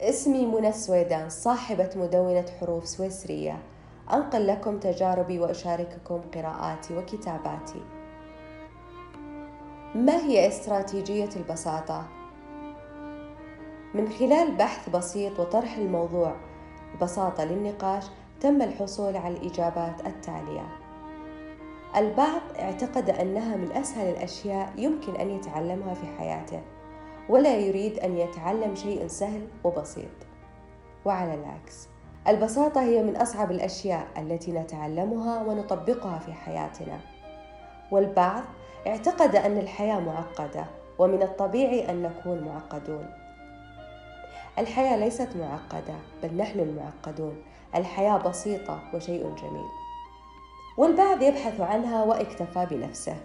اسمي منى السويدان صاحبة مدونة حروف سويسرية. أنقل لكم تجاربي وأشارككم قراءاتي وكتاباتي. ما هي استراتيجية البساطة؟ من خلال بحث بسيط وطرح الموضوع ببساطة للنقاش تم الحصول على الإجابات التالية. البعض اعتقد أنها من أسهل الأشياء يمكن أن يتعلمها في حياته. ولا يريد أن يتعلم شيء سهل وبسيط. وعلى العكس البساطة هي من أصعب الأشياء التي نتعلمها ونطبقها في حياتنا. والبعض اعتقد أن الحياة معقدة ومن الطبيعي أن نكون معقدون. الحياة ليست معقدة بل نحن المعقدون. الحياة بسيطة وشيء جميل. والبعض يبحث عنها واكتفى بنفسه.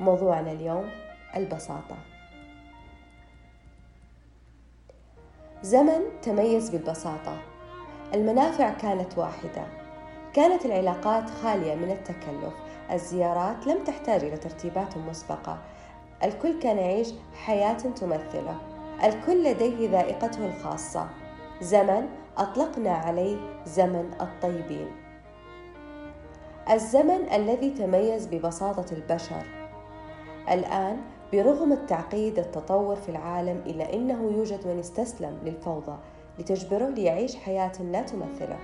موضوعنا اليوم البساطة. زمن تميز بالبساطة. المنافع كانت واحدة. كانت العلاقات خالية من التكلف. الزيارات لم تحتاج إلى ترتيبات مسبقة. الكل كان يعيش حياة تمثلة. الكل لديه ذائقته الخاصة. زمن أطلقنا عليه زمن الطيبين. الزمن الذي تميز ببساطة البشر. الآن برغم التعقيد التطور في العالم إلا أنه يوجد من استسلم للفوضى لتجبره ليعيش حياة لا تمثله.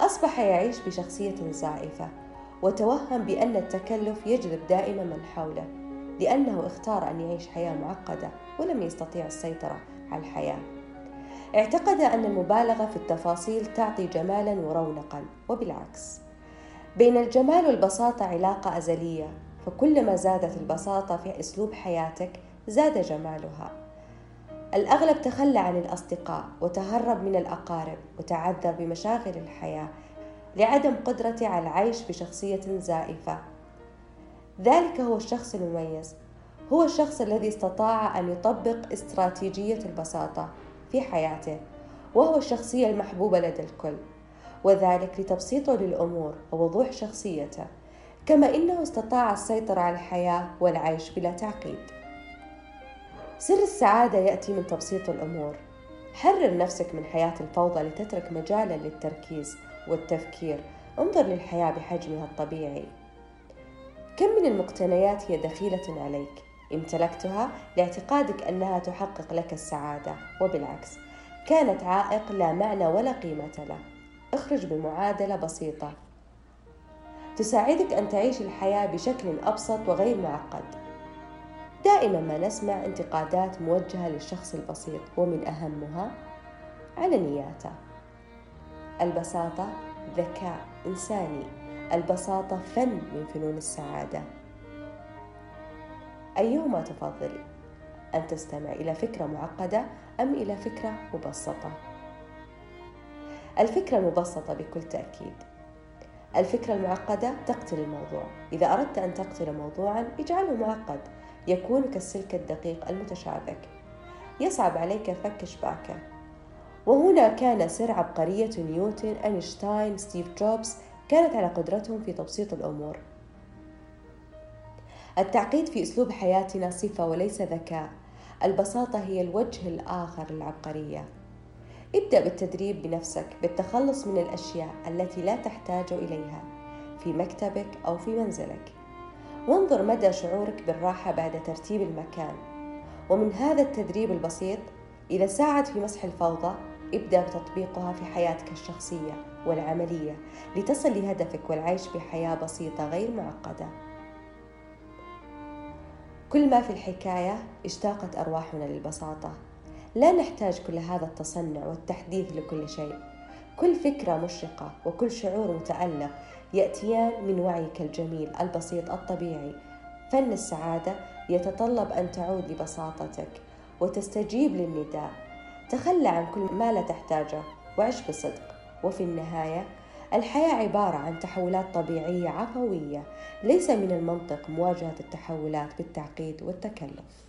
أصبح يعيش بشخصية زائفة وتوهم بأن التكلف يجذب دائما من حوله لأنه اختار أن يعيش حياة معقدة ولم يستطيع السيطرة على الحياة. اعتقد أن المبالغة في التفاصيل تعطي جمالا ورونقا وبالعكس. بين الجمال والبساطة علاقة أزلية فكلما زادت البساطة في أسلوب حياتك زاد جمالها. الأغلب تخلى عن الأصدقاء وتهرب من الأقارب وتعذر بمشاغل الحياة لعدم قدرته على العيش بشخصية زائفة. ذلك هو الشخص المميز. هو الشخص الذي استطاع أن يطبق استراتيجية البساطة في حياته وهو الشخصية المحبوبة لدى الكل وذلك لتبسيطه للأمور ووضوح شخصيته. كما إنه استطاع السيطرة على الحياة والعيش بلا تعقيد. سر السعادة يأتي من تبسيط الأمور. حرر نفسك من حياة الفوضى لتترك مجالا للتركيز والتفكير. انظر للحياة بحجمها الطبيعي. كم من المقتنيات هي دخيلة عليك. امتلكتها لاعتقادك أنها تحقق لك السعادة. وبالعكس كانت عائق لا معنى ولا قيمة له. اخرج بمعادلة بسيطة. تساعدك أن تعيش الحياة بشكل أبسط وغير معقد. دائما ما نسمع انتقادات موجهة للشخص البسيط ومن أهمها على نياته. البساطة ذكاء إنساني البساطة فن من فنون السعادة. أيهما تفضل؟ أن تستمع إلى فكرة معقدة أم إلى فكرة مبسطة؟ الفكرة المبسطة بكل تأكيد. الفكرة المعقدة تقتل الموضوع. إذا أردت أن تقتل موضوعا اجعله معقد. يكون كالسلك الدقيق المتشابك يصعب عليك فك شباكه. وهنا كان سر عبقرية نيوتن أينشتاين ستيف جوبز كانت على قدرتهم في تبسيط الأمور. التعقيد في أسلوب حياتنا صفة وليس ذكاء. البساطة هي الوجه الآخر للعبقرية. ابدأ بالتدريب بنفسك بالتخلص من الأشياء التي لا تحتاج إليها في مكتبك أو في منزلك. وانظر مدى شعورك بالراحة بعد ترتيب المكان. ومن هذا التدريب البسيط إذا ساعد في مسح الفوضى ابدأ بتطبيقها في حياتك الشخصية والعملية لتصل لهدفك والعيش بحياة بسيطة غير معقدة. كل ما في الحكاية اشتاقت أرواحنا للبساطة. لا نحتاج كل هذا التصنع والتحديث لكل شيء. كل فكرة مشرقة وكل شعور متألق يأتيان من وعيك الجميل البسيط الطبيعي. فن السعادة يتطلب أن تعود لبساطتك وتستجيب للنداء. تخلى عن كل ما لا تحتاجه وعش بصدق. وفي النهاية الحياة عبارة عن تحولات طبيعية عفوية ليس من المنطق مواجهة التحولات بالتعقيد والتكلف.